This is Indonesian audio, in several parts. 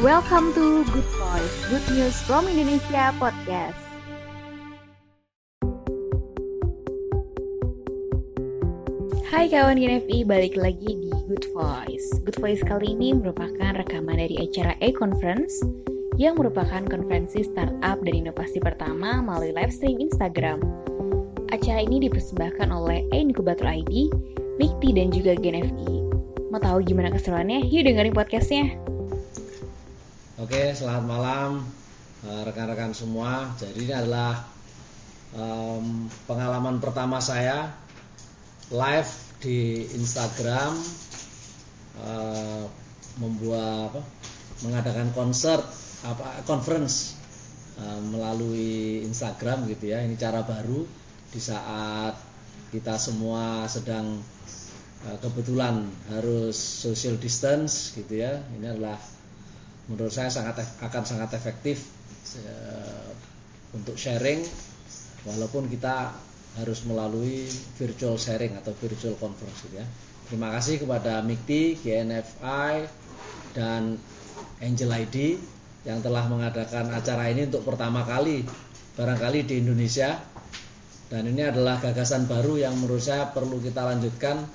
Welcome to Good Voice, Good News from Indonesia Podcast. Hai kawan GNFI, balik lagi di Good Voice. Good Voice kali ini merupakan rekaman dari acara e-conference yang merupakan konferensi startup dan inovasi pertama melalui live stream Instagram. Acara ini dipersembahkan oleh e-incubator ID, Mikti dan juga GNFI. Mau tahu gimana keseruannya? Yuk dengerin podcastnya. Oke, selamat malam eh, rekan-rekan semua. Jadi ini adalah um, pengalaman pertama saya live di Instagram uh, membuat apa, mengadakan konser apa conference uh, melalui Instagram gitu ya. Ini cara baru di saat kita semua sedang uh, kebetulan harus social distance gitu ya. Ini adalah menurut saya sangat akan sangat efektif untuk sharing walaupun kita harus melalui virtual sharing atau virtual conference ya. Terima kasih kepada Mikti, GNFI dan Angel ID yang telah mengadakan acara ini untuk pertama kali barangkali di Indonesia dan ini adalah gagasan baru yang menurut saya perlu kita lanjutkan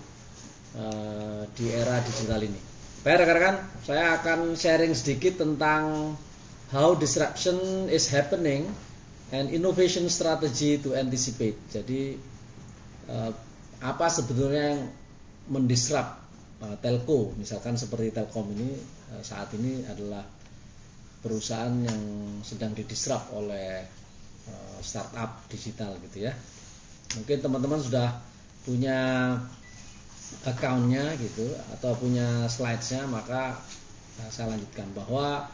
uh, di era digital ini. Baik rekan-rekan, saya akan sharing sedikit tentang how disruption is happening and innovation strategy to anticipate. Jadi uh, apa sebetulnya yang mendisrupt uh, telco, misalkan seperti Telkom ini uh, saat ini adalah perusahaan yang sedang didisrupt oleh startup digital gitu ya. Mungkin teman-teman sudah punya accountnya gitu atau punya slidesnya maka uh, saya lanjutkan bahwa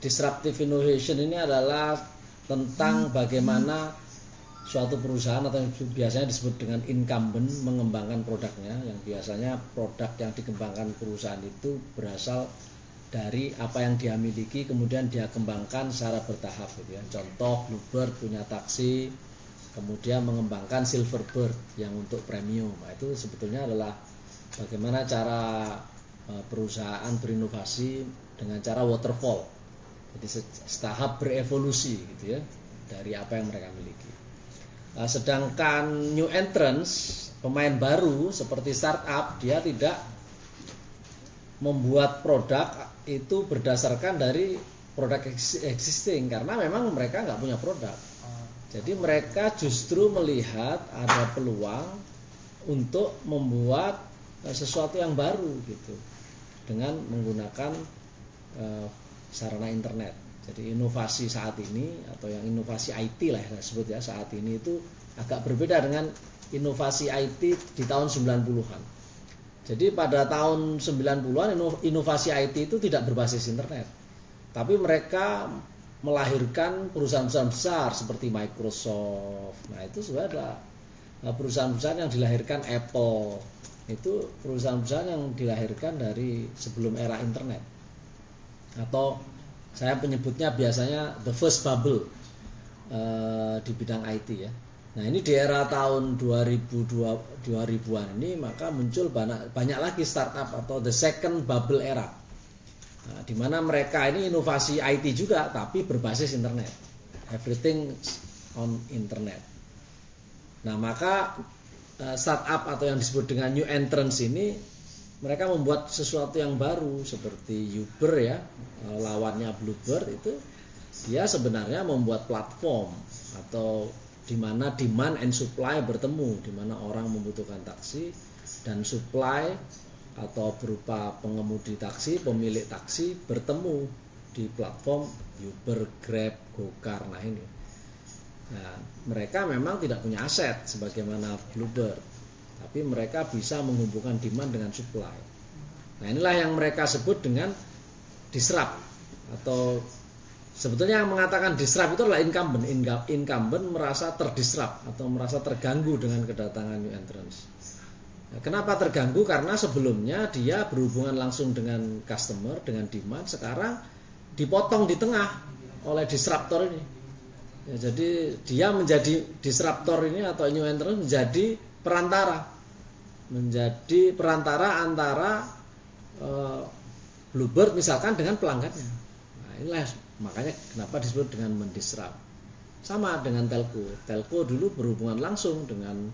disruptive innovation ini adalah tentang bagaimana suatu perusahaan atau yang biasanya disebut dengan incumbent mengembangkan produknya yang biasanya produk yang dikembangkan perusahaan itu berasal dari apa yang dia miliki kemudian dia kembangkan secara bertahap gitu ya. Contoh Bluebird punya taksi kemudian mengembangkan Silverbird yang untuk premium. Nah, itu sebetulnya adalah bagaimana cara perusahaan berinovasi dengan cara waterfall jadi setahap berevolusi gitu ya dari apa yang mereka miliki. Nah, sedangkan new entrance pemain baru seperti startup dia tidak membuat produk itu berdasarkan dari produk existing karena memang mereka nggak punya produk. Jadi mereka justru melihat ada peluang untuk membuat sesuatu yang baru gitu dengan menggunakan sarana internet. Jadi inovasi saat ini atau yang inovasi IT lah saya sebut ya saat ini itu agak berbeda dengan inovasi IT di tahun 90-an. Jadi pada tahun 90-an inovasi IT itu tidak berbasis internet. Tapi mereka melahirkan perusahaan-perusahaan besar seperti Microsoft. Nah, itu sudah ada perusahaan-perusahaan yang dilahirkan Apple. Itu perusahaan-perusahaan yang dilahirkan dari sebelum era internet atau saya penyebutnya biasanya the first bubble uh, di bidang IT ya. Nah ini di era tahun 2002 2000-an ini maka muncul banyak banyak lagi startup atau the second bubble era. Nah, di mana mereka ini inovasi IT juga tapi berbasis internet. Everything on internet. Nah, maka uh, startup atau yang disebut dengan new entrance ini mereka membuat sesuatu yang baru seperti Uber ya lawannya Bluebird itu dia sebenarnya membuat platform atau di mana demand and supply bertemu di mana orang membutuhkan taksi dan supply atau berupa pengemudi taksi pemilik taksi bertemu di platform Uber, Grab, Gokar nah ini nah mereka memang tidak punya aset sebagaimana Bluebird tapi mereka bisa menghubungkan demand dengan supply. Nah inilah yang mereka sebut dengan disrupt atau sebetulnya yang mengatakan disrupt itu adalah incumbent. Incumbent merasa terdisrupt atau merasa terganggu dengan kedatangan new entrance. Nah, kenapa terganggu? Karena sebelumnya dia berhubungan langsung dengan customer, dengan demand. Sekarang dipotong di tengah oleh disruptor ini. Ya, jadi dia menjadi disruptor ini atau new entrance menjadi perantara menjadi perantara antara e, Bluebird misalkan dengan pelanggannya. Nah, inilah makanya kenapa disebut dengan mendisrupt. Sama dengan telco. Telco dulu berhubungan langsung dengan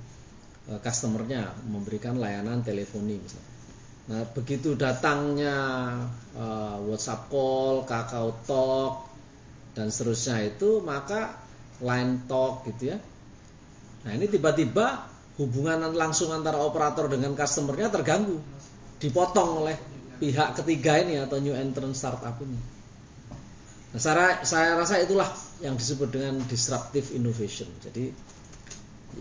uh, customernya, memberikan layanan teleponi misalnya. Nah, begitu datangnya uh, WhatsApp call, Kakao Talk dan seterusnya itu, maka line talk gitu ya. Nah, ini tiba-tiba hubungan langsung antara operator dengan customernya terganggu, dipotong oleh pihak ketiga ini atau new entrant startup ini. Nah, saya, saya rasa itulah yang disebut dengan disruptive innovation. Jadi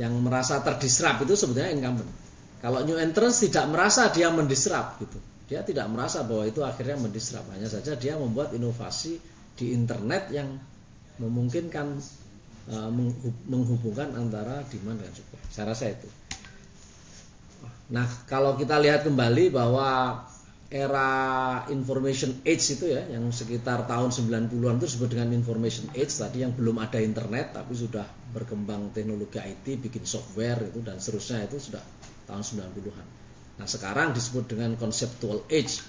yang merasa terdisrupt itu sebenarnya incumbent. Kalau new entrance tidak merasa dia mendisrupt gitu. Dia tidak merasa bahwa itu akhirnya mendisrupt. Hanya saja dia membuat inovasi di internet yang memungkinkan uh, menghubungkan antara demand dan supply. Saya rasa itu. Nah, kalau kita lihat kembali bahwa era information age itu ya yang sekitar tahun 90-an itu disebut dengan information age tadi yang belum ada internet tapi sudah berkembang teknologi IT bikin software itu dan seterusnya itu sudah tahun 90-an. Nah, sekarang disebut dengan conceptual age.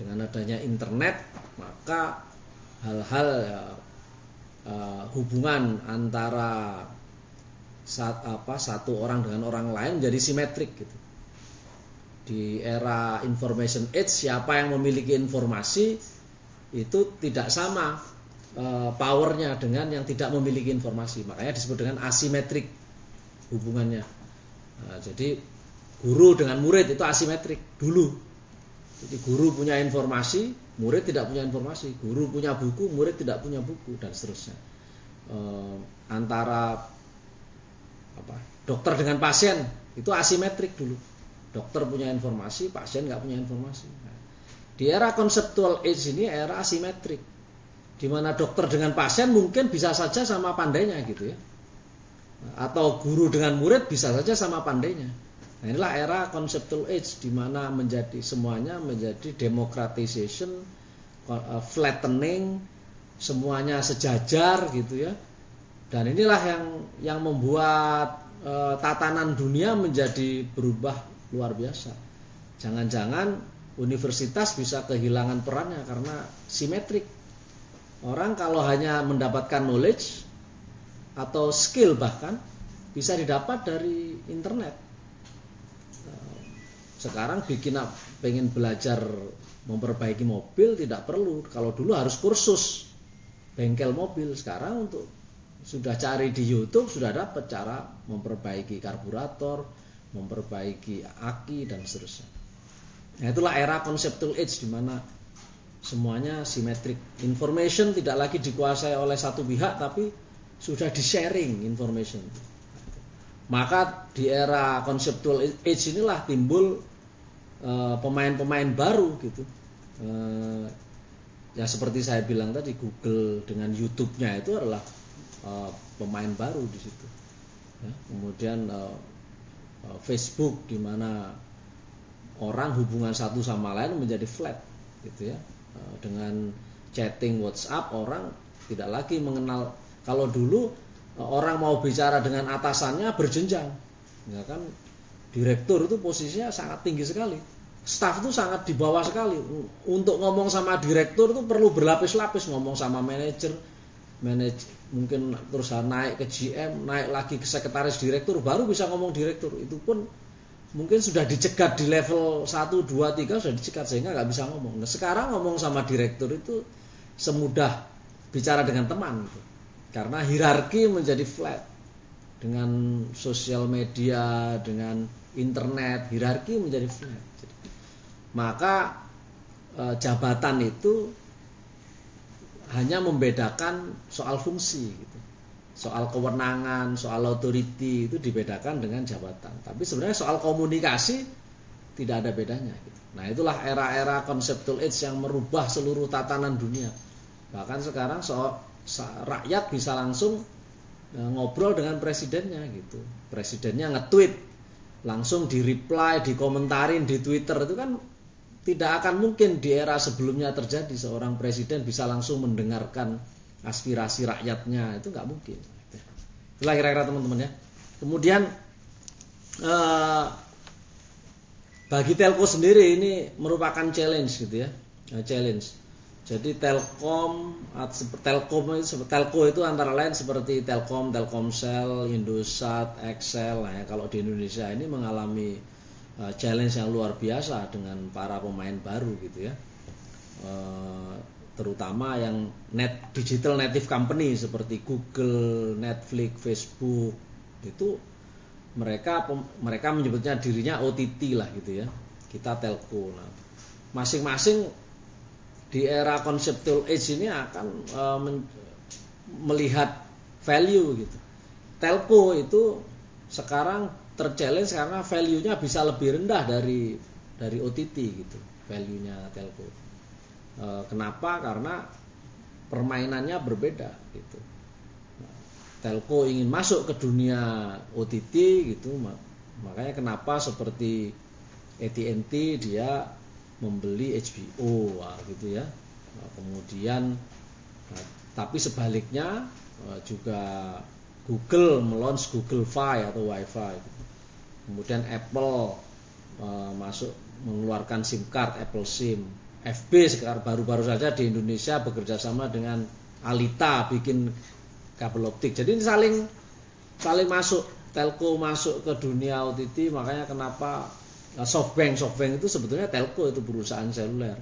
Dengan adanya internet maka hal-hal uh, hubungan antara saat apa satu orang dengan orang lain menjadi simetrik gitu. Di era information age siapa yang memiliki informasi itu tidak sama e, powernya dengan yang tidak memiliki informasi. Makanya disebut dengan asimetrik hubungannya. Nah, jadi guru dengan murid itu asimetrik dulu jadi guru punya informasi murid tidak punya informasi. Guru punya buku murid tidak punya buku dan seterusnya. E, antara apa dokter dengan pasien itu asimetrik dulu. Dokter punya informasi, pasien nggak punya informasi. Nah, di era konseptual age ini era asimetrik, di mana dokter dengan pasien mungkin bisa saja sama pandainya gitu ya, atau guru dengan murid bisa saja sama pandainya. Nah inilah era conceptual age di mana menjadi semuanya menjadi democratization, uh, flattening, semuanya sejajar gitu ya. Dan inilah yang yang membuat uh, tatanan dunia menjadi berubah luar biasa. Jangan-jangan universitas bisa kehilangan perannya karena simetrik. Orang kalau hanya mendapatkan knowledge atau skill bahkan bisa didapat dari internet. Sekarang bikin pengen belajar memperbaiki mobil tidak perlu. Kalau dulu harus kursus bengkel mobil. Sekarang untuk sudah cari di YouTube sudah dapat cara memperbaiki karburator, memperbaiki aki dan seterusnya. Nah, itulah era conceptual age di mana semuanya simetrik. Information tidak lagi dikuasai oleh satu pihak tapi sudah di-sharing information. Maka di era conceptual age inilah timbul pemain-pemain uh, baru gitu. Uh, ya seperti saya bilang tadi Google dengan YouTube-nya itu adalah uh, pemain baru di situ. Ya, kemudian Eh, Facebook di mana orang hubungan satu sama lain menjadi flat gitu ya eh, dengan chatting WhatsApp orang tidak lagi mengenal kalau dulu eh, orang mau bicara dengan atasannya berjenjang ya kan direktur itu posisinya sangat tinggi sekali. Staff itu sangat di bawah sekali. Untuk ngomong sama direktur itu perlu berlapis-lapis. Ngomong sama manajer manage mungkin terus naik ke GM naik lagi ke sekretaris direktur baru bisa ngomong direktur. Itu pun mungkin sudah dicegat di level 1, 2, 3 sudah dicegat sehingga nggak bisa ngomong. Nah sekarang ngomong sama direktur itu semudah bicara dengan teman. Gitu. karena hierarki menjadi flat dengan sosial media dengan internet hierarki menjadi flat maka eh, jabatan itu hanya membedakan soal fungsi gitu. Soal kewenangan, soal authority itu dibedakan dengan jabatan. Tapi sebenarnya soal komunikasi tidak ada bedanya gitu. Nah, itulah era-era conceptual age yang merubah seluruh tatanan dunia. Bahkan sekarang so, rakyat bisa langsung ngobrol dengan presidennya gitu. Presidennya nge-tweet, langsung di-reply, dikomentarin di Twitter itu kan tidak akan mungkin di era sebelumnya terjadi seorang presiden bisa langsung mendengarkan aspirasi rakyatnya itu nggak mungkin. Itulah kira-kira teman-teman ya. Kemudian eh, bagi telco sendiri ini merupakan challenge gitu ya, challenge. Jadi Telkom, Telkom itu Telco itu antara lain seperti Telkom, Telkomsel, Indosat, Excel. Nah, ya, kalau di Indonesia ini mengalami uh, challenge yang luar biasa dengan para pemain baru gitu ya. Uh, terutama yang net digital native company seperti Google, Netflix, Facebook itu mereka mereka menyebutnya dirinya OTT lah gitu ya. Kita telco. Nah, masing-masing di era conceptual age ini akan uh, men, melihat value gitu. Telco itu sekarang terchallenge karena value-nya bisa lebih rendah dari dari OTT gitu, value-nya telco. E, kenapa? Karena permainannya berbeda gitu. telco ingin masuk ke dunia OTT gitu, makanya kenapa seperti AT&T dia membeli HBO gitu ya. Nah, kemudian nah, tapi sebaliknya uh, juga Google melons Google Fi atau WiFi. Kemudian Apple uh, masuk mengeluarkan SIM card Apple SIM. FB sekarang baru-baru saja di Indonesia bekerja sama dengan Alita bikin kabel optik. Jadi ini saling saling masuk telco masuk ke dunia OTT makanya kenapa Nah, softbank, softbank itu sebetulnya telco itu perusahaan seluler.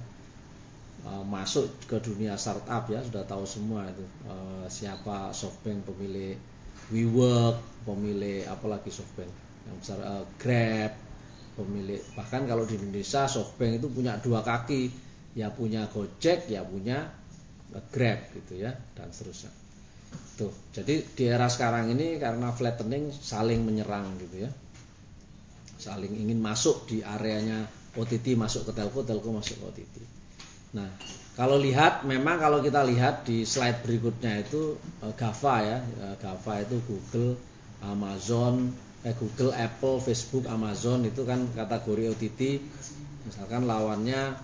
Uh, masuk ke dunia startup ya sudah tahu semua itu uh, siapa softbank pemilik WeWork, pemilik apalagi softbank yang besar uh, Grab, pemilik bahkan kalau di Indonesia softbank itu punya dua kaki ya punya Gojek ya punya Grab gitu ya dan seterusnya. Tuh, jadi di era sekarang ini karena flattening saling menyerang gitu ya saling ingin masuk di areanya OTT masuk ke telco, telco masuk ke OTT. Nah, kalau lihat memang kalau kita lihat di slide berikutnya itu uh, GAFA ya, uh, GAFA itu Google, Amazon, eh, Google, Apple, Facebook, Amazon itu kan kategori OTT. Misalkan lawannya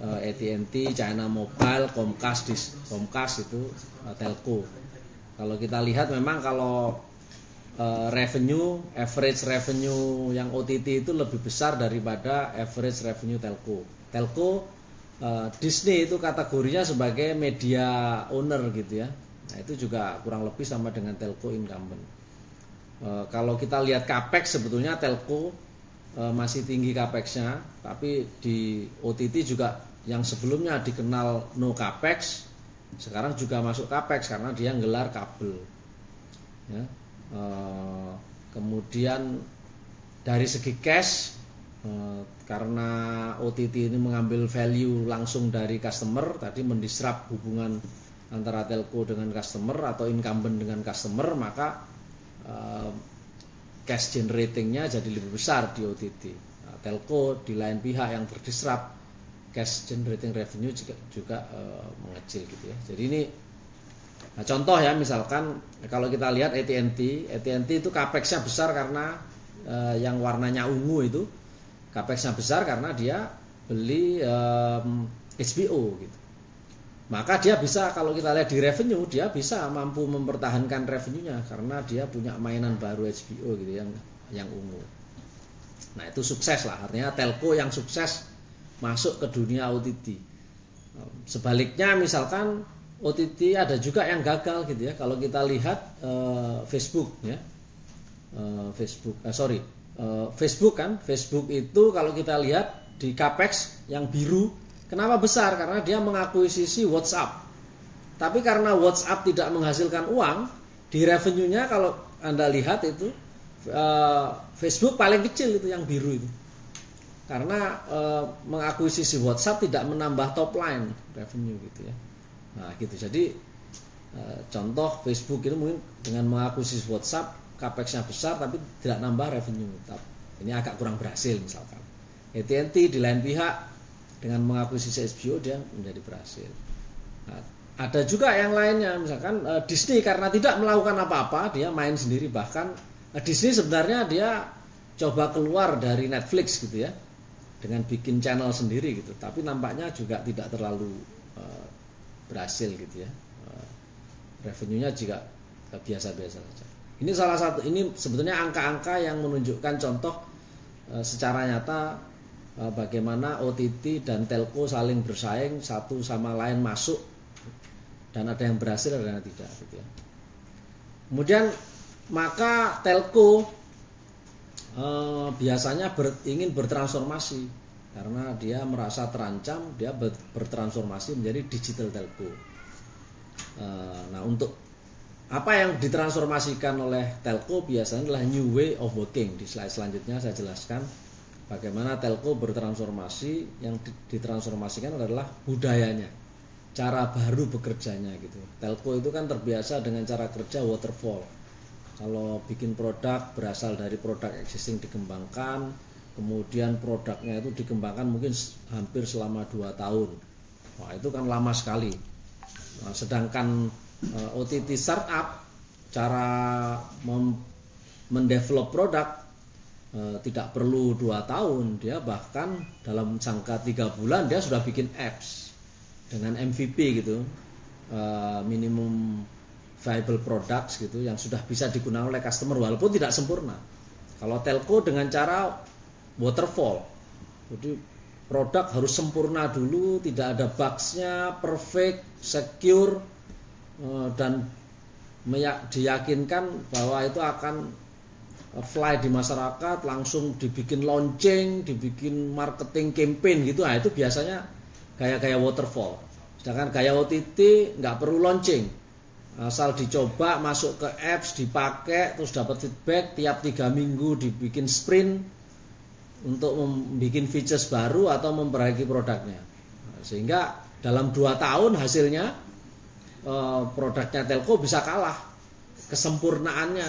uh, AT&T, China Mobile, Comcast, Comcast itu uh, telco. Kalau kita lihat memang kalau uh, revenue average revenue yang OTT itu lebih besar daripada average revenue telco. Telco uh, Disney itu kategorinya sebagai media owner gitu ya. Nah, itu juga kurang lebih sama dengan telco incumbent. Uh, kalau kita lihat capex sebetulnya telco uh, masih tinggi capexnya, tapi di OTT juga yang sebelumnya dikenal no capex sekarang juga masuk capex karena dia gelar kabel. Ya, Eh, kemudian dari segi cash eh, karena OTT ini mengambil value langsung dari customer tadi mendisrupt hubungan antara telco dengan customer atau incumbent dengan customer maka eh, cash generatingnya jadi lebih besar di OTT nah, telco di lain pihak yang terdisrupt cash generating revenue juga, juga mengecil gitu ya. Jadi ini Nah, contoh ya misalkan kalau kita lihat AT&T, AT&T itu capexnya besar karena eh, yang warnanya ungu itu capexnya besar karena dia beli eh, HBO gitu. Maka dia bisa kalau kita lihat di revenue dia bisa mampu mempertahankan revenue-nya karena dia punya mainan baru HBO gitu yang yang ungu. Nah, itu sukses lah artinya telco yang sukses masuk ke dunia OTT. Sebaliknya misalkan OTT ada juga yang gagal gitu ya. Kalau kita lihat uh, Facebook ya, uh, Facebook, uh, sorry, uh, Facebook kan, Facebook itu kalau kita lihat di capex yang biru, kenapa besar? Karena dia mengakuisisi WhatsApp. Tapi karena WhatsApp tidak menghasilkan uang, di revenue-nya kalau anda lihat itu uh, Facebook paling kecil itu yang biru itu. Karena uh, mengakuisisi WhatsApp tidak menambah top line revenue gitu ya. Nah, gitu. Jadi e, contoh Facebook itu mungkin dengan mengakuisisi WhatsApp capexnya besar tapi tidak nambah revenue. Ini agak kurang berhasil misalkan. AT&T di lain pihak dengan mengakuisisi HBO dia menjadi berhasil. Nah, ada juga yang lainnya misalkan e, Disney karena tidak melakukan apa-apa dia main sendiri bahkan e, Disney sebenarnya dia coba keluar dari Netflix gitu ya dengan bikin channel sendiri gitu tapi nampaknya juga tidak terlalu berhasil gitu ya. Eh, revenue-nya juga biasa-biasa saja. Ini salah satu ini sebetulnya angka-angka yang menunjukkan contoh eh, secara nyata uh, bagaimana OTT dan telco saling bersaing satu sama lain masuk dan ada yang berhasil ada yang tidak gitu ya. Kemudian maka telco uh, biasanya ber, ingin bertransformasi karena dia merasa terancam dia bertransformasi menjadi digital telco. Uh, nah untuk apa yang ditransformasikan oleh telco biasanya adalah new way of working. Di slide selanjutnya saya jelaskan bagaimana telco bertransformasi yang ditransformasikan adalah budayanya, cara baru bekerjanya gitu. Telco itu kan terbiasa dengan cara kerja waterfall. Kalau bikin produk berasal dari produk existing dikembangkan, kemudian produknya itu dikembangkan mungkin hampir selama 2 tahun. Wah, itu kan lama sekali. Nah, sedangkan uh, eh, OTT startup cara mendevelop produk uh, tidak perlu dua tahun dia bahkan dalam jangka tiga bulan dia sudah bikin apps dengan MVP gitu uh, minimum viable products gitu yang sudah bisa digunakan oleh customer walaupun tidak sempurna kalau telco dengan cara waterfall jadi produk harus sempurna dulu tidak ada bugsnya perfect secure Eh, dan diyakinkan bahwa itu akan eh, fly di masyarakat langsung dibikin launching, dibikin marketing campaign gitu. Nah, itu biasanya gaya-gaya waterfall. Sedangkan gaya OTT nggak perlu launching. Asal dicoba masuk ke apps, dipakai, terus dapat feedback tiap tiga minggu dibikin sprint untuk membuat features baru atau memperbaiki produknya. Sehingga dalam dua tahun hasilnya Eh, produknya Telco bisa kalah kesempurnaannya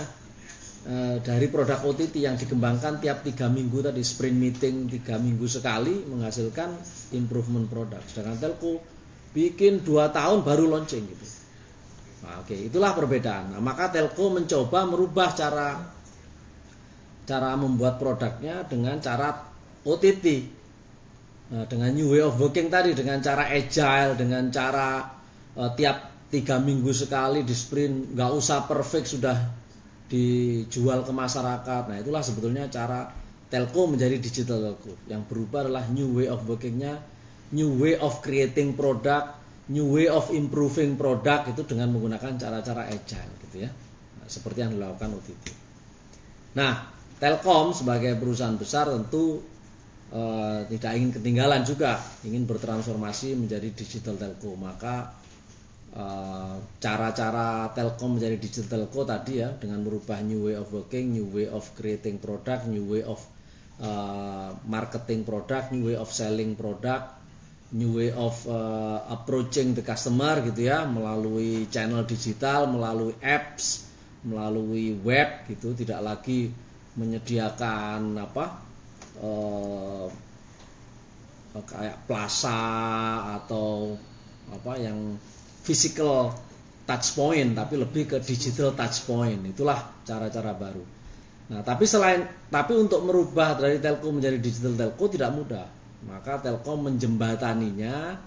eh, dari produk OTT yang dikembangkan tiap tiga minggu tadi sprint meeting tiga minggu sekali menghasilkan improvement produk. Sedangkan Telco bikin dua tahun baru launching gitu. Nah, Oke, itulah perbedaan. Nah, maka Telco mencoba merubah cara cara membuat produknya dengan cara OTT. Nah, dengan new way of working tadi, dengan cara agile, dengan cara uh, tiap tiga minggu sekali di sprint nggak usah perfect sudah dijual ke masyarakat. Nah itulah sebetulnya cara telco menjadi digital telco. Yang berubah adalah new way of workingnya new way of creating product new way of improving product itu dengan menggunakan cara-cara agile gitu ya. Nah, seperti yang dilakukan OTT nah Telkom sebagai perusahaan besar tentu eh, tidak ingin ketinggalan juga ingin bertransformasi menjadi digital telco. Maka Eh, cara-cara telkom menjadi digital telco tadi ya dengan merubah new way of working, new way of creating product, new way of uh, marketing product, new way of selling product, new way of uh, approaching the customer gitu ya melalui channel digital, melalui apps, melalui web gitu, tidak lagi menyediakan apa uh, kayak plaza atau apa yang physical touch point tapi lebih ke digital touch point. Itulah cara-cara baru. Nah tapi selain tapi untuk merubah dari telco menjadi digital telco tidak mudah. Maka telkom menjembataninya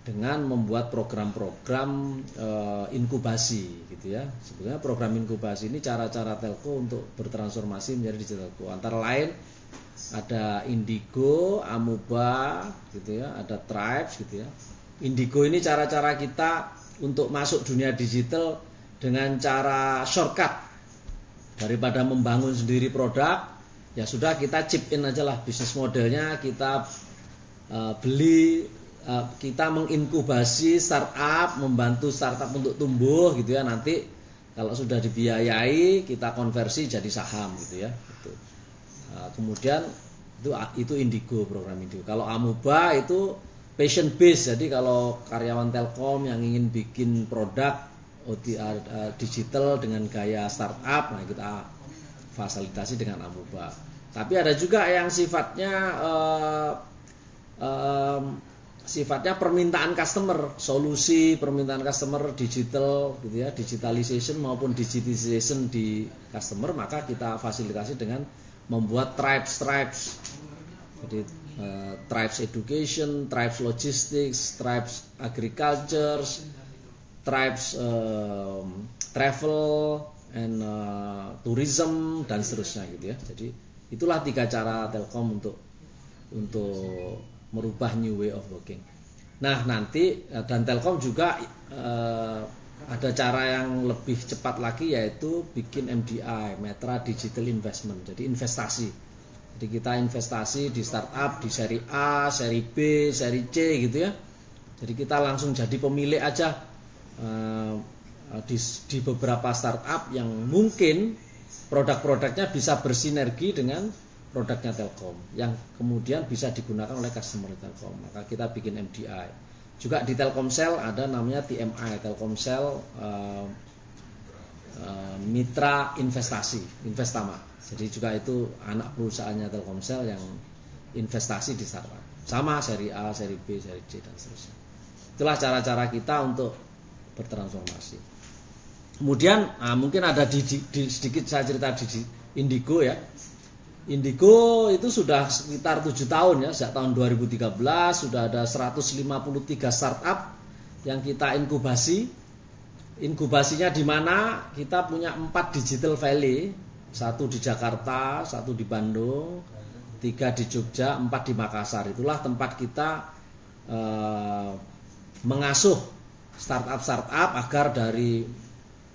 dengan membuat program-program e, inkubasi gitu ya. Sebetulnya program inkubasi ini cara-cara telco untuk bertransformasi menjadi digital telco. Antara lain ada Indigo, Amuba gitu ya, ada Tribes gitu ya. Indigo ini cara-cara kita untuk masuk dunia digital dengan cara shortcut. Daripada membangun sendiri produk ya sudah kita chip in aja lah bisnis modelnya kita uh, beli kita menginkubasi startup membantu startup untuk tumbuh gitu ya nanti kalau sudah dibiayai kita konversi jadi saham gitu ya gitu. Uh, kemudian itu itu indigo program indigo kalau amuba itu passion base. Jadi kalau karyawan Telkom yang ingin bikin produk OTA uh, digital dengan gaya startup, nah kita fasilitasi dengan Amuba. Tapi ada juga yang sifatnya uh, sifatnya permintaan customer, solusi permintaan customer digital gitu ya, digitalization maupun digitization di customer, maka kita fasilitasi dengan membuat tribes tribes. Jadi uh, tribes education, tribes logistics, tribes agriculture, tribes um, travel and uh, tourism dan seterusnya gitu ya. Jadi itulah tiga cara Telkom untuk untuk merubah new way of working. Nah nanti eh, dan Telkom juga uh, ada cara yang lebih cepat lagi yaitu bikin MDI, Metra Digital Investment, jadi investasi. Jadi kita investasi di startup di seri A, seri B, seri C gitu ya. Jadi kita langsung jadi pemilik aja uh, di, di beberapa startup yang mungkin produk-produknya bisa bersinergi dengan produknya Telkom yang kemudian bisa digunakan oleh customer Telkom. Maka kita bikin MDI. Juga di Telkomsel ada namanya TMI, Telkomsel uh, uh, Mitra Investasi, Investama. Jadi juga itu anak perusahaannya Telkomsel yang investasi di startup. Sama seri A, seri B, seri C dan seterusnya. Itulah cara-cara kita untuk bertransformasi. Kemudian nah, mungkin ada di, di, di sedikit saya cerita di, Indigo ya. Indigo itu sudah sekitar tujuh tahun ya, sejak tahun 2013 sudah ada 153 startup yang kita inkubasi. Inkubasinya di mana kita punya empat digital valley, satu di Jakarta, satu di Bandung, tiga di Jogja, empat di Makassar. Itulah tempat kita eh, mengasuh startup-startup agar dari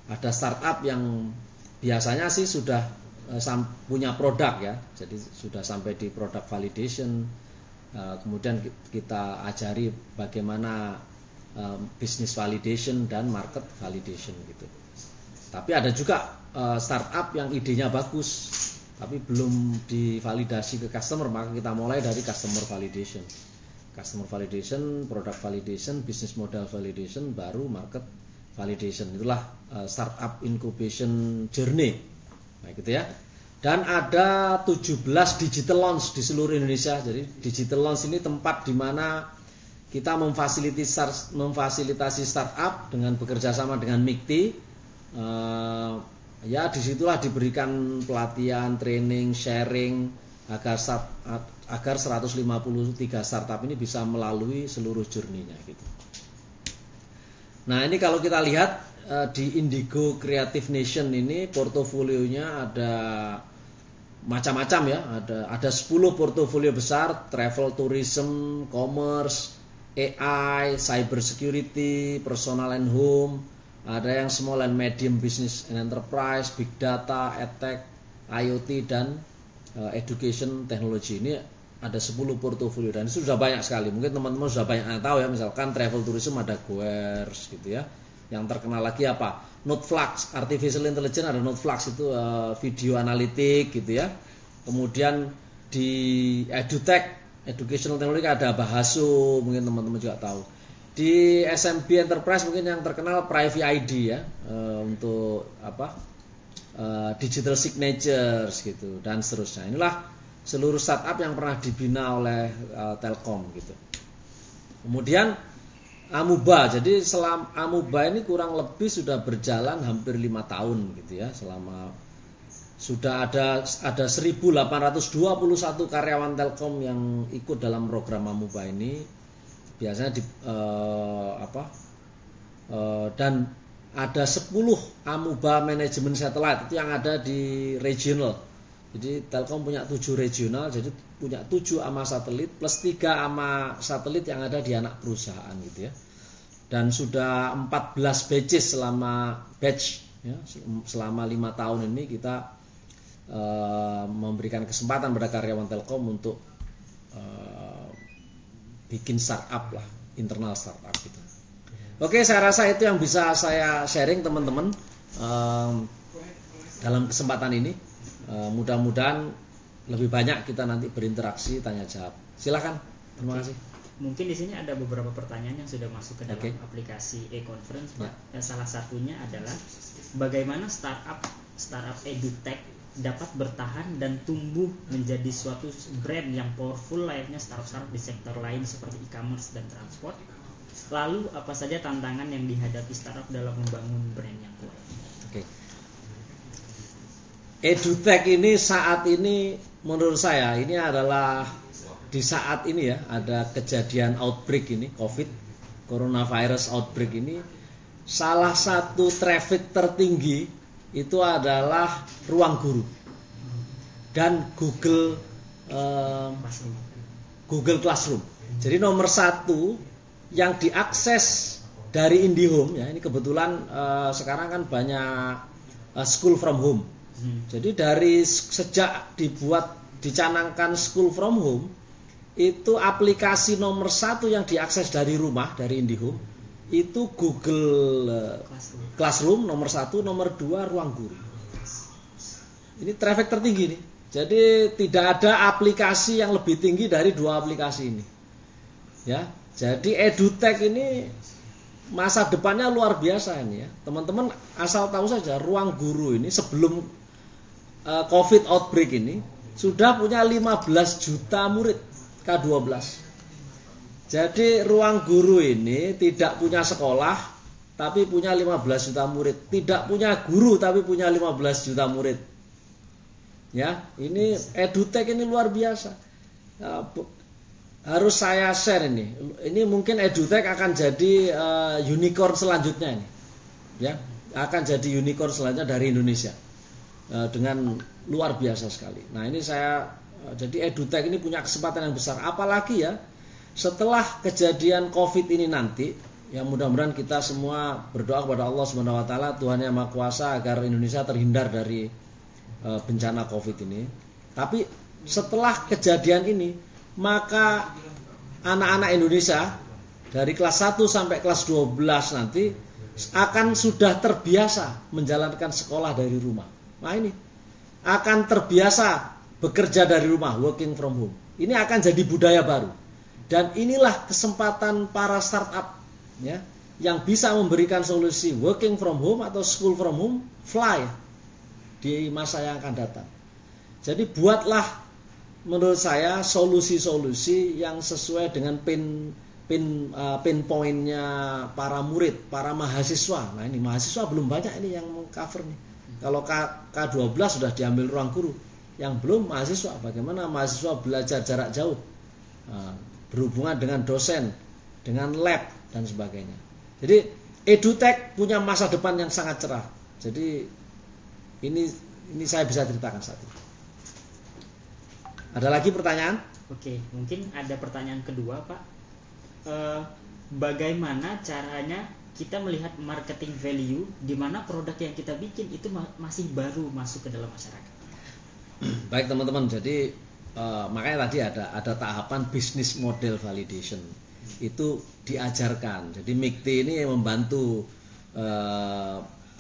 ada startup yang biasanya sih sudah punya produk ya, jadi sudah sampai di produk validation. Uh, kemudian kita ajari bagaimana uh, bisnis validation dan market validation gitu. Tapi ada juga startup yang idenya bagus, tapi belum divalidasi ke customer, maka kita mulai dari customer validation. Customer validation, product validation, business model validation, baru market validation itulah startup incubation journey nah gitu ya. Dan ada 17 digital launch di seluruh Indonesia. Jadi digital launch ini tempat di mana kita memfasilitasi startup dengan bekerja sama dengan MIKTI uh, ya di situlah diberikan pelatihan training sharing agar agar 153 startup ini bisa melalui seluruh journey-nya gitu. Nah ini kalau kita lihat uh, di Indigo Creative Nation ini portofolionya ada macam-macam ya, ada ada 10 portofolio besar, travel tourism, commerce, AI, cyber security, personal and home, ada yang small and medium business and enterprise, big data, edtech, IoT dan uh, education technology. Ini ada 10 portofolio dan itu sudah banyak sekali. Mungkin teman-teman sudah banyak yang tahu ya, misalkan travel tourism ada Goers gitu ya. Yang terkenal lagi apa? Noteflux, artificial intelligence ada Noteflux itu uh, video analitik gitu ya. Kemudian di edutech, educational technology ada Bahasu, mungkin teman-teman juga tahu. Di SMB Enterprise mungkin yang terkenal Private ID ya uh, untuk apa? Uh, digital signatures gitu dan seterusnya. Inilah seluruh startup yang pernah dibina oleh uh, Telkom gitu. Kemudian Amuba, jadi selam Amuba ini kurang lebih sudah berjalan hampir lima tahun gitu ya, selama sudah ada ada 1821 karyawan Telkom yang ikut dalam program Amuba ini. Biasanya di uh, apa uh, dan ada 10 Amuba manajemen satelit itu yang ada di regional jadi Telkom punya tujuh regional, jadi punya tujuh ama satelit plus tiga ama satelit yang ada di anak perusahaan gitu ya. Dan sudah 14 batches selama batch ya, selama lima tahun ini kita uh, memberikan kesempatan pada karyawan Telkom untuk uh, bikin startup lah, internal startup gitu. Oke, saya rasa itu yang bisa saya sharing teman-teman um, dalam kesempatan ini. Eh, mudah-mudahan lebih banyak kita nanti berinteraksi tanya jawab. Silakan. Terima kasih. Mungkin di sini ada beberapa pertanyaan yang sudah masuk ke dalam okay. aplikasi e-conference, Pak. Ya. Salah satunya adalah bagaimana startup startup edutech dapat bertahan dan tumbuh menjadi suatu brand yang powerful layaknya startup-startup di sektor lain seperti e-commerce dan transport. Lalu apa saja tantangan yang dihadapi startup dalam membangun brand yang kuat? Edutech ini saat ini menurut saya ini adalah di saat ini ya ada kejadian outbreak ini COVID coronavirus outbreak ini salah satu traffic tertinggi itu adalah ruang guru dan Google um, Google Classroom. Jadi nomor satu yang diakses dari IndiHome ya ini kebetulan uh, sekarang kan banyak uh, school from home. Hmm. Jadi dari sejak dibuat dicanangkan school from home itu aplikasi nomor satu yang diakses dari rumah dari IndiHome itu Google uh, Classroom. Classroom nomor satu, nomor dua ruang guru. Ini traffic tertinggi nih. Jadi tidak ada aplikasi yang lebih tinggi dari dua aplikasi ini. Ya, jadi edutech ini masa depannya luar biasa ini ya. Teman-teman asal tahu saja ruang guru ini sebelum uh, COVID outbreak ini sudah punya 15 juta murid K12. Jadi ruang guru ini tidak punya sekolah tapi punya 15 juta murid, tidak punya guru tapi punya 15 juta murid. Ya, ini edutech ini luar biasa. Ya, harus saya share ini. Ini mungkin edutech akan jadi uh, unicorn selanjutnya ini. Ya, akan jadi unicorn selanjutnya dari Indonesia. Uh, dengan luar biasa sekali. Nah, ini saya uh, jadi edutech ini punya kesempatan yang besar apalagi ya setelah kejadian Covid ini nanti ya mudah-mudahan kita semua berdoa kepada Allah Subhanahu wa taala Tuhan yang Maha Kuasa agar Indonesia terhindar dari uh, bencana Covid ini. Tapi setelah kejadian ini maka anak-anak Indonesia dari kelas 1 sampai kelas 12 nanti akan sudah terbiasa menjalankan sekolah dari rumah. Nah ini akan terbiasa bekerja dari rumah, working from home. Ini akan jadi budaya baru. Dan inilah kesempatan para startup ya yang bisa memberikan solusi working from home atau school from home fly di masa yang akan datang. Jadi buatlah menurut saya solusi-solusi yang sesuai dengan pin pin uh, pin pointnya para murid, para mahasiswa. Nah ini mahasiswa belum banyak ini yang mengcover nih. Kalau K, K12 sudah diambil ruang guru, yang belum mahasiswa. Bagaimana mahasiswa belajar jarak jauh, nah, berhubungan dengan dosen, dengan lab dan sebagainya. Jadi edutech punya masa depan yang sangat cerah. Jadi ini ini saya bisa ceritakan ini. Ada lagi pertanyaan? Oke, mungkin ada pertanyaan kedua, Pak. E, bagaimana caranya kita melihat marketing value di mana produk yang kita bikin itu masih baru masuk ke dalam masyarakat? Baik teman-teman, jadi e, makanya tadi ada ada tahapan business model validation. Itu diajarkan. Jadi MIKTI ini membantu e,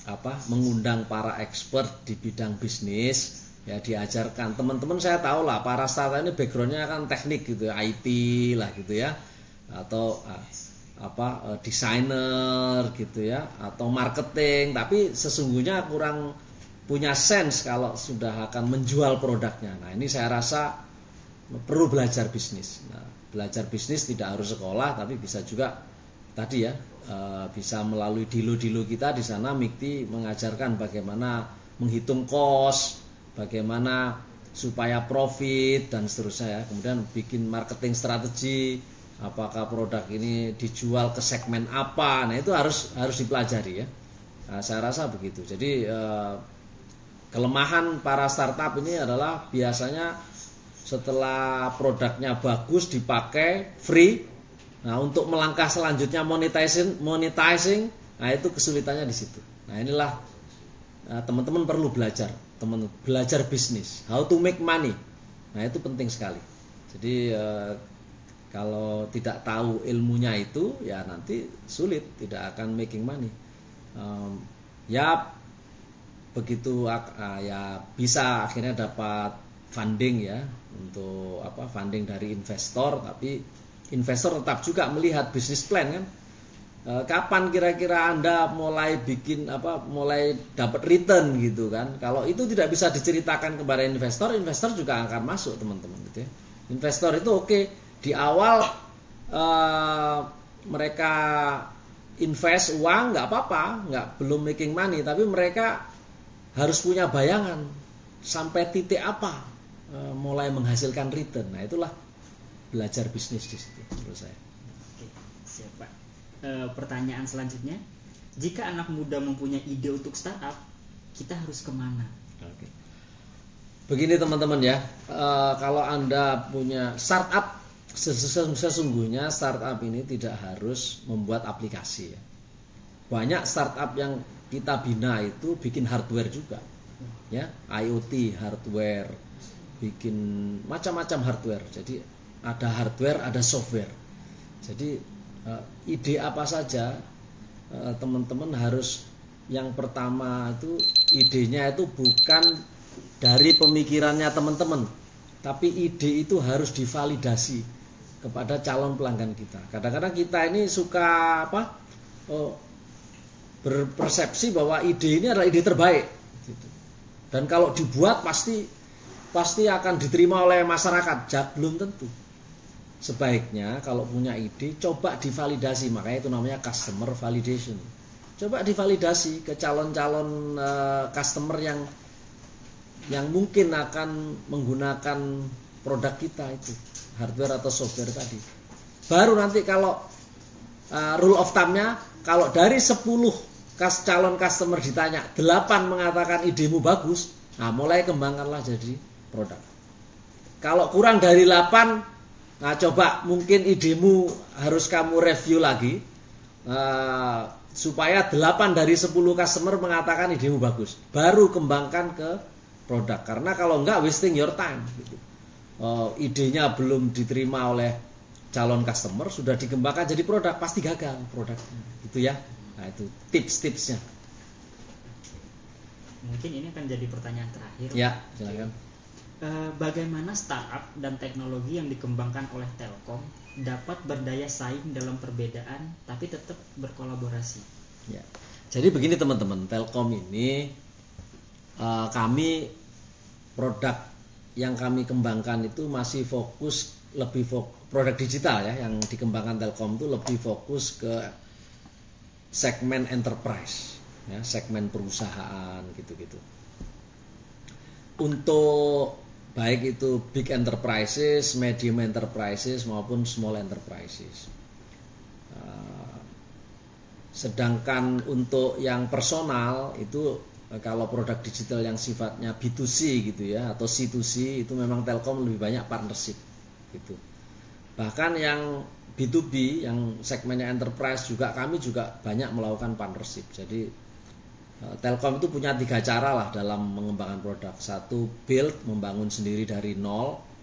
apa mengundang para expert di bidang bisnis. Ya diajarkan. Teman-teman saya tahu lah para startup ini backgroundnya kan teknik gitu IT lah gitu ya. Atau uh, apa uh, desainer gitu ya atau marketing. Tapi sesungguhnya kurang punya sense kalau sudah akan menjual produknya. Nah ini saya rasa perlu belajar bisnis. Nah, belajar bisnis tidak harus sekolah tapi bisa juga tadi ya uh, bisa melalui dilo-dilo kita di sana Mikti mengajarkan bagaimana menghitung kos bagaimana supaya profit dan seterusnya ya. Kemudian bikin marketing strategi, apakah produk ini dijual ke segmen apa. Nah, itu harus harus dipelajari ya. Nah, saya rasa begitu. Jadi eh, kelemahan para startup ini adalah biasanya setelah produknya bagus dipakai free. Nah, untuk melangkah selanjutnya monetizing monetizing, nah itu kesulitannya di situ. Nah, inilah eh, teman-teman perlu belajar teman belajar bisnis, how to make money. Nah, itu penting sekali. Jadi eh, kalau tidak tahu ilmunya itu ya nanti sulit, tidak akan making money. Um, ya begitu uh, ya bisa akhirnya dapat funding ya untuk apa funding dari investor tapi investor tetap juga melihat bisnis plan kan Eh, kapan kira-kira Anda mulai bikin apa mulai dapat return gitu kan. Kalau itu tidak bisa diceritakan kepada investor, investor juga akan masuk teman-teman gitu ya. Investor itu oke okay, di awal uh, mereka invest uang nggak apa-apa, nggak belum making money, tapi mereka harus punya bayangan sampai titik apa uh, mulai menghasilkan return. Nah itulah belajar bisnis di situ menurut saya. Oke, siap Pak e, pertanyaan selanjutnya jika anak muda mempunyai ide untuk startup kita harus ke mana Oke. begini teman-teman ya e, kalau anda punya startup sesungguhnya startup ini tidak harus membuat aplikasi ya. Banyak startup yang kita bina itu bikin hardware juga. Ya, IoT hardware, bikin macam-macam hardware. Jadi ada hardware, ada software. Jadi eh, ide apa saja eh, teman-teman harus yang pertama itu idenya itu bukan dari pemikirannya teman-teman, tapi ide itu harus divalidasi kepada calon pelanggan kita. Kadang-kadang kita ini suka apa? Oh, berpersepsi bahwa ide ini adalah ide terbaik. Gitu. Dan kalau dibuat pasti pasti akan diterima oleh masyarakat. Jak belum tentu. Sebaiknya kalau punya ide coba divalidasi, makanya itu namanya customer validation. Coba divalidasi ke calon-calon uh, customer yang yang mungkin akan menggunakan produk kita itu hardware atau software tadi. Baru nanti kalau uh, rule of thumb-nya kalau dari 10 kas calon customer ditanya, 8 mengatakan idemu bagus, nah mulai kembangkanlah jadi produk. Kalau kurang dari 8, nah coba mungkin idemu harus kamu review lagi uh, supaya 8 dari 10 customer mengatakan idemu bagus. Baru kembangkan ke produk. Karena kalau enggak wasting your time gitu uh, idenya belum diterima oleh calon customer sudah dikembangkan jadi produk pasti gagal produknya itu ya. Nah itu tips-tipsnya. Mungkin ini akan jadi pertanyaan terakhir. Ya silakan. Uh, bagaimana startup dan teknologi yang dikembangkan oleh Telkom dapat berdaya saing dalam perbedaan tapi tetap berkolaborasi? Ya. Jadi begini teman-teman. Telkom ini uh, kami produk yang kami kembangkan itu masih fokus lebih fokus, produk digital ya yang dikembangkan Telkom itu lebih fokus ke segmen enterprise ya segmen perusahaan gitu-gitu untuk baik itu big enterprises, medium enterprises maupun small enterprises. Uh, sedangkan untuk yang personal itu Eh, kalau produk digital yang sifatnya B2C gitu ya atau C2C itu memang Telkom lebih banyak partnership gitu. Bahkan yang B2B yang segmennya enterprise juga kami juga banyak melakukan partnership. Jadi eh, Telkom itu punya tiga cara lah dalam mengembangkan produk. Satu build membangun sendiri dari nol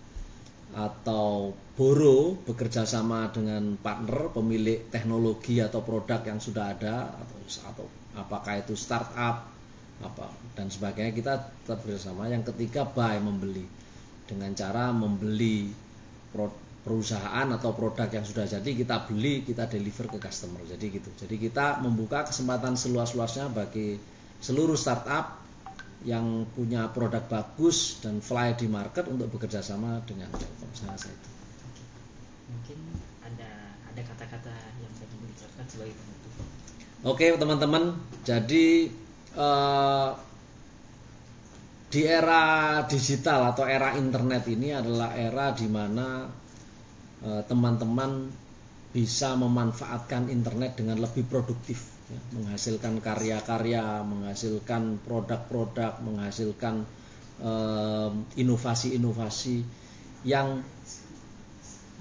atau borrow bekerja sama dengan partner pemilik teknologi atau produk yang sudah ada atau, atau apakah itu startup apa? Dan sebagainya kita tetap bersama. Yang ketiga buy membeli. Dengan cara membeli perusahaan atau produk yang sudah jadi kita beli kita deliver ke customer. Jadi gitu. Jadi kita membuka kesempatan seluas-luasnya bagi seluruh startup yang punya produk bagus dan fly di market untuk bekerja sama dengan Telkom. Saya itu. Mungkin ada ada kata-kata yang saya ingin ucapkan sebagai penutup. Oke teman-teman. Jadi Eh, di era digital atau era internet ini adalah era di mana eh, teman-teman bisa memanfaatkan internet dengan lebih produktif, ya, menghasilkan karya-karya, menghasilkan produk-produk, menghasilkan eh, inovasi-inovasi yang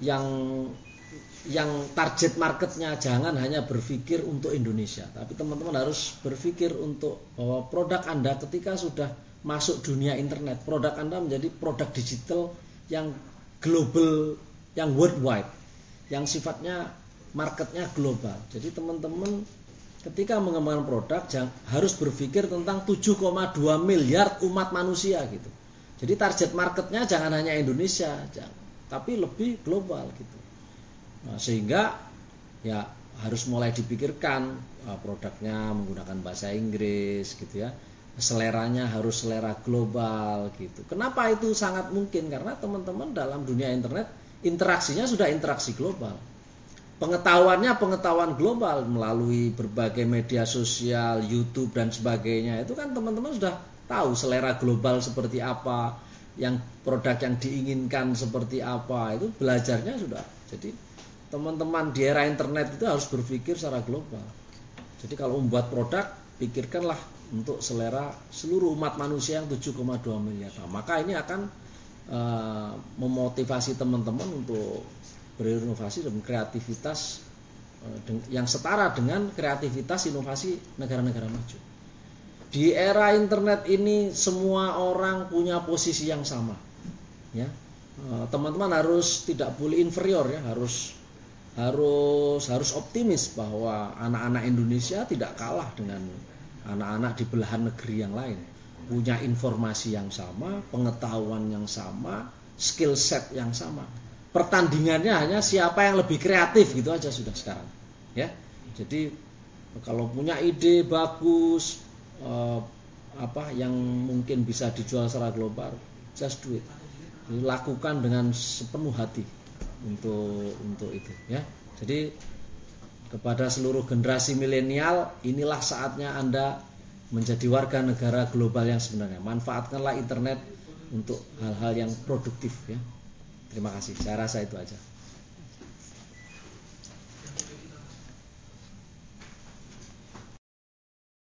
yang yang target marketnya jangan hanya berpikir untuk Indonesia, tapi teman-teman harus berpikir untuk bahwa produk Anda ketika sudah masuk dunia internet, produk Anda menjadi produk digital yang global, yang worldwide, yang sifatnya marketnya global. Jadi teman-teman ketika mengembangkan produk harus berpikir tentang 7,2 miliar umat manusia gitu. Jadi target marketnya jangan hanya Indonesia, jangan, tapi lebih global gitu. Nah, sehingga ya harus mulai dipikirkan uh, produknya menggunakan bahasa Inggris gitu ya. Seleranya harus selera global gitu. Kenapa itu sangat mungkin? Karena teman-teman dalam dunia internet interaksinya sudah interaksi global. Pengetahuannya pengetahuan global melalui berbagai media sosial, YouTube dan sebagainya. Itu kan teman-teman sudah tahu selera global seperti apa, yang produk yang diinginkan seperti apa. Itu belajarnya sudah. Jadi teman-teman di era internet itu harus berpikir secara global. Jadi kalau membuat produk, pikirkanlah untuk selera seluruh umat manusia yang 7,2 miliar. Nah, maka ini akan uh, memotivasi teman-teman untuk berinovasi dan kreativitas eh, yang setara dengan kreativitas inovasi negara-negara maju. Di era internet ini semua orang punya posisi yang sama. Ya. Eh, teman-teman harus tidak boleh inferior ya, harus harus harus optimis bahwa anak-anak Indonesia tidak kalah dengan anak-anak di belahan negeri yang lain. Punya informasi yang sama pengetahuan yang sama skill set yang sama. Pertandingannya hanya siapa yang lebih kreatif gitu aja sudah sekarang ya. Jadi kalau punya ide bagus eh, apa yang mungkin bisa dijual secara global just do it. Lakukan dengan sepenuh hati untuk untuk itu ya. Jadi kepada seluruh generasi milenial inilah saatnya Anda menjadi warga negara global yang sebenarnya. Manfaatkanlah internet untuk hal-hal yang produktif ya. Terima kasih. Saya rasa itu aja.